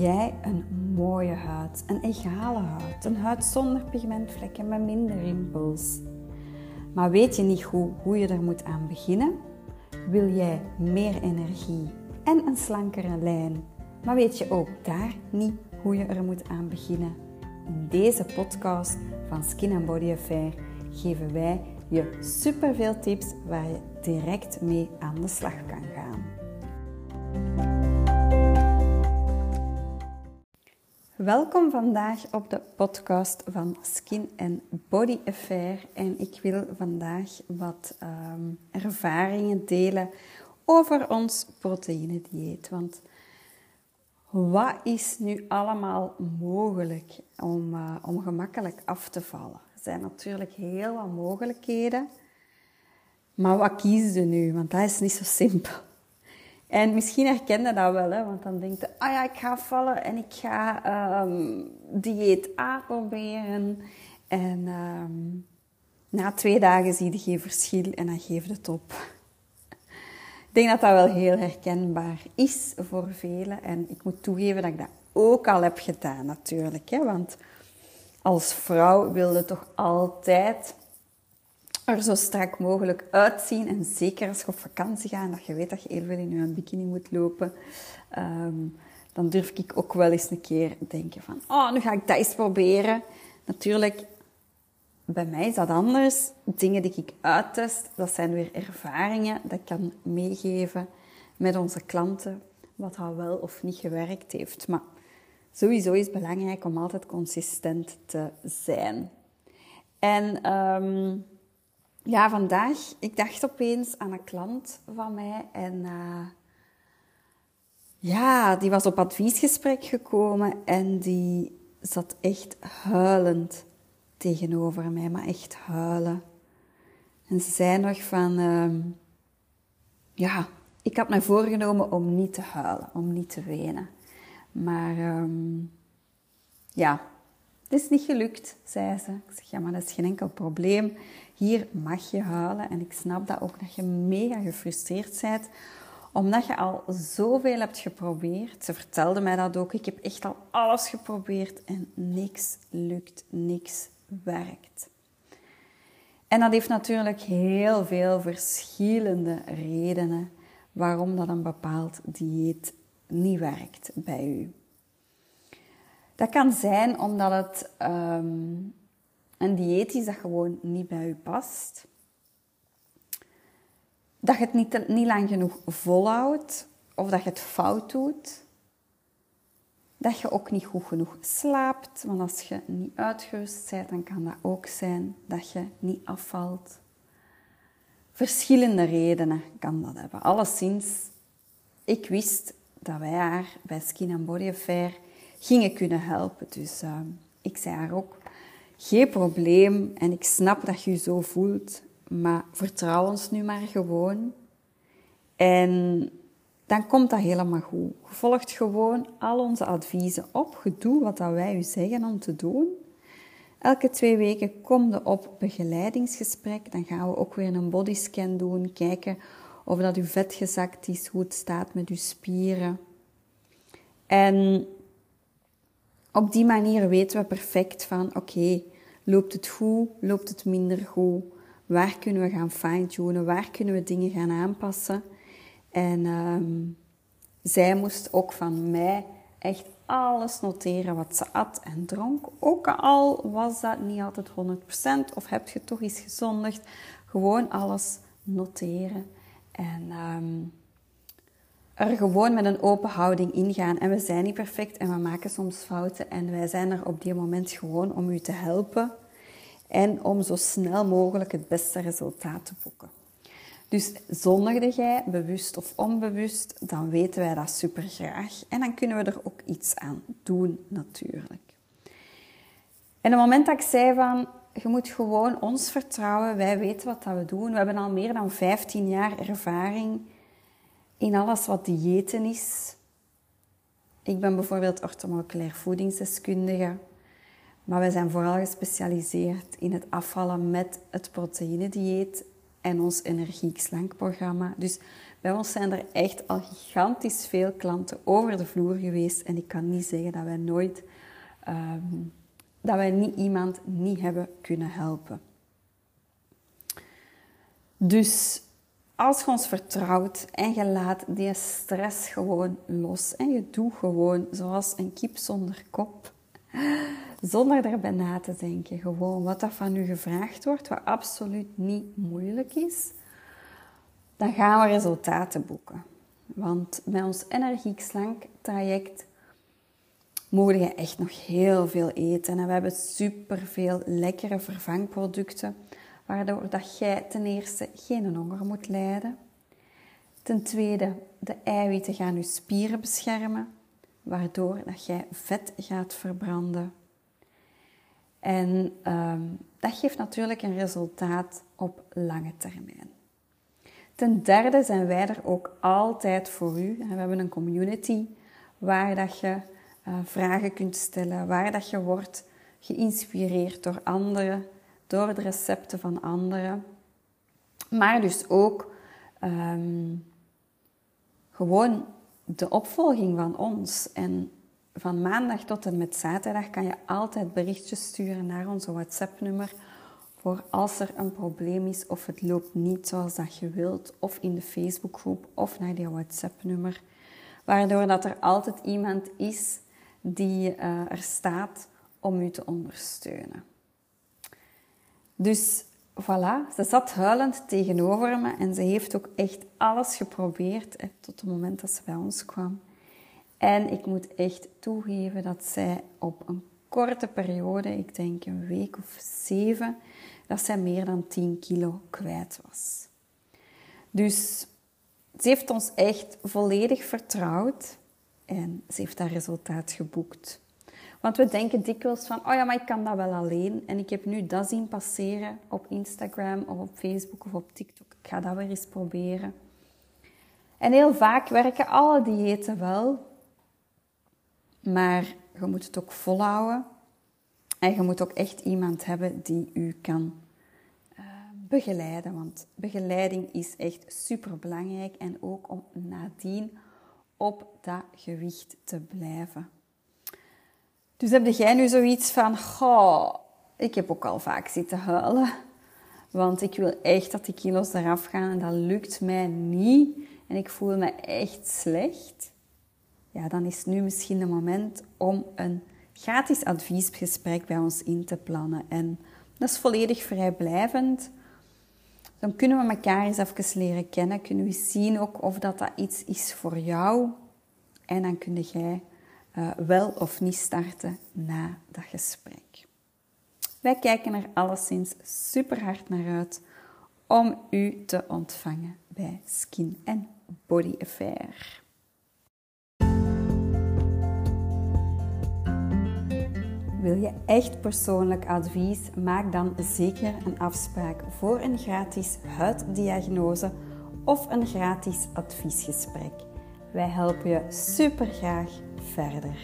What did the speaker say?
jij een mooie huid, een egale huid, een huid zonder pigmentvlekken, met minder rimpels. Maar weet je niet hoe, hoe je er moet aan beginnen? Wil jij meer energie en een slankere lijn, maar weet je ook daar niet hoe je er moet aan beginnen? In deze podcast van Skin and Body Affair geven wij je superveel tips waar je direct mee aan de slag kan gaan. Welkom vandaag op de podcast van Skin and Body Affair. En ik wil vandaag wat ehm, ervaringen delen over ons proteïnedieet. Want wat is nu allemaal mogelijk om, uh, om gemakkelijk af te vallen? Er zijn natuurlijk heel wat mogelijkheden. Maar wat kiezen ze nu? Want dat is niet zo simpel. En misschien herken je dat wel, hè? want dan denk je, ah ja, ik ga vallen en ik ga um, dieet A. En um, na twee dagen zie je geen verschil en dan geef je het op. Ik denk dat dat wel heel herkenbaar is voor velen. En ik moet toegeven dat ik dat ook al heb gedaan natuurlijk. Hè? Want als vrouw wilde toch altijd er zo strak mogelijk uitzien. En zeker als je op vakantie gaat en dat je weet dat je heel veel in je bikini moet lopen, um, dan durf ik ook wel eens een keer denken van, oh, nu ga ik dat eens proberen. Natuurlijk, bij mij is dat anders. Dingen die ik uittest, dat zijn weer ervaringen dat ik kan meegeven met onze klanten, wat al wel of niet gewerkt heeft. Maar sowieso is het belangrijk om altijd consistent te zijn. En um, ja, vandaag, ik dacht opeens aan een klant van mij en uh, ja, die was op adviesgesprek gekomen en die zat echt huilend tegenover mij, maar echt huilen. En ze zei nog van, uh, ja, ik had mij voorgenomen om niet te huilen, om niet te wenen. Maar um, ja, het is niet gelukt, zei ze. Ik zeg, ja, maar dat is geen enkel probleem. Hier mag je huilen. En ik snap dat ook, dat je mega gefrustreerd bent. Omdat je al zoveel hebt geprobeerd. Ze vertelde mij dat ook. Ik heb echt al alles geprobeerd en niks lukt, niks werkt. En dat heeft natuurlijk heel veel verschillende redenen waarom dat een bepaald dieet niet werkt bij u. Dat kan zijn omdat het um, een dieet is dat gewoon niet bij u past. Dat je het niet, niet lang genoeg volhoudt of dat je het fout doet. Dat je ook niet goed genoeg slaapt, want als je niet uitgerust bent, dan kan dat ook zijn dat je niet afvalt. Verschillende redenen kan dat hebben. Alleszins, ik wist dat wij haar bij Skin and Body Affair gingen kunnen helpen. Dus uh, ik zei haar ook, geen probleem en ik snap dat je je zo voelt, maar vertrouw ons nu maar gewoon. En dan komt dat helemaal goed. Je volgt gewoon al onze adviezen op. Je wat wij u zeggen om te doen. Elke twee weken kom je op begeleidingsgesprek. Dan gaan we ook weer een bodyscan doen. Kijken of dat uw vet gezakt is, hoe het staat met uw spieren. En op die manier weten we perfect van, oké, loopt het goed, loopt het minder goed? Waar kunnen we gaan fine-tunen? Waar kunnen we dingen gaan aanpassen? En um, zij moest ook van mij echt alles noteren wat ze at en dronk. Ook al was dat niet altijd 100% of heb je toch iets gezondigd. Gewoon alles noteren. En um, er gewoon met een open houding ingaan. En we zijn niet perfect en we maken soms fouten. En wij zijn er op die moment gewoon om u te helpen. En om zo snel mogelijk het beste resultaat te boeken. Dus zondigde jij, bewust of onbewust, dan weten wij dat super graag. En dan kunnen we er ook iets aan doen, natuurlijk. En het moment dat ik zei van, je moet gewoon ons vertrouwen, wij weten wat dat we doen. We hebben al meer dan 15 jaar ervaring in alles wat diëten is. Ik ben bijvoorbeeld orthomoleculair voedingsdeskundige, maar wij zijn vooral gespecialiseerd in het afvallen met het proteïnedieet en ons energiek slankprogramma. Dus Bij ons zijn er echt al gigantisch veel klanten over de vloer geweest. En ik kan niet zeggen dat wij nooit, ehm, dat wij niet iemand niet hebben kunnen helpen. Dus als je ons vertrouwt en je laat die stress gewoon los en je doet gewoon zoals een kip zonder kop, zonder erbij na te denken, gewoon wat er van u gevraagd wordt, wat absoluut niet moeilijk is, dan gaan we resultaten boeken. Want met ons energiek slank traject mogen je echt nog heel veel eten. En we hebben superveel lekkere vervangproducten waardoor dat jij ten eerste geen honger moet lijden. Ten tweede, de eiwitten gaan je spieren beschermen, waardoor dat jij vet gaat verbranden. En ehm, dat geeft natuurlijk een resultaat op lange termijn. Ten derde zijn wij er ook altijd voor u. We hebben een community waar dat je uh, vragen kunt stellen, waar dat je wordt geïnspireerd door anderen door de recepten van anderen. Maar dus ook ehm, gewoon de opvolging van ons. En van maandag tot en met zaterdag kan je altijd berichtjes sturen naar onze WhatsApp-nummer. Voor als er een probleem is of het loopt niet zoals dat je wilt. Of in de Facebookgroep of naar die WhatsApp-nummer. Waardoor dat er altijd iemand is die uh, er staat om u te ondersteunen. Dus voilà, ze zat huilend tegenover me en ze heeft ook echt alles geprobeerd tot het moment dat ze bij ons kwam. En ik moet echt toegeven dat zij op een korte periode, ik denk een week of zeven, dat zij meer dan 10 kilo kwijt was. Dus ze heeft ons echt volledig vertrouwd en ze heeft haar resultaat geboekt. Want we denken dikwijls van, oh ja, maar ik kan dat wel alleen. En ik heb nu dat zien passeren op Instagram of op Facebook of op TikTok. Ik ga dat weer eens proberen. En heel vaak werken alle diëten wel. Maar je moet het ook volhouden. En je moet ook echt iemand hebben die u kan uh, begeleiden. Want begeleiding is echt super belangrijk. En ook om nadien op dat gewicht te blijven. Dus heb jij nu zoiets van, goh, ik heb ook al vaak zitten huilen. Want ik wil echt dat die kilo's eraf gaan en dat lukt mij niet. En ik voel me echt slecht. Ja, dan is nu misschien het moment om een gratis adviesgesprek bij ons in te plannen. En dat is volledig vrijblijvend. Dan kunnen we elkaar eens even leren kennen. Kunnen we zien ook of dat, dat iets is voor jou. En dan kun jij uh, wel of niet starten na dat gesprek. Wij kijken er alleszins super hard naar uit om u te ontvangen bij Skin and Body Affair. Wil je echt persoonlijk advies? Maak dan zeker een afspraak voor een gratis huiddiagnose of een gratis adviesgesprek. Wij helpen je super graag verder.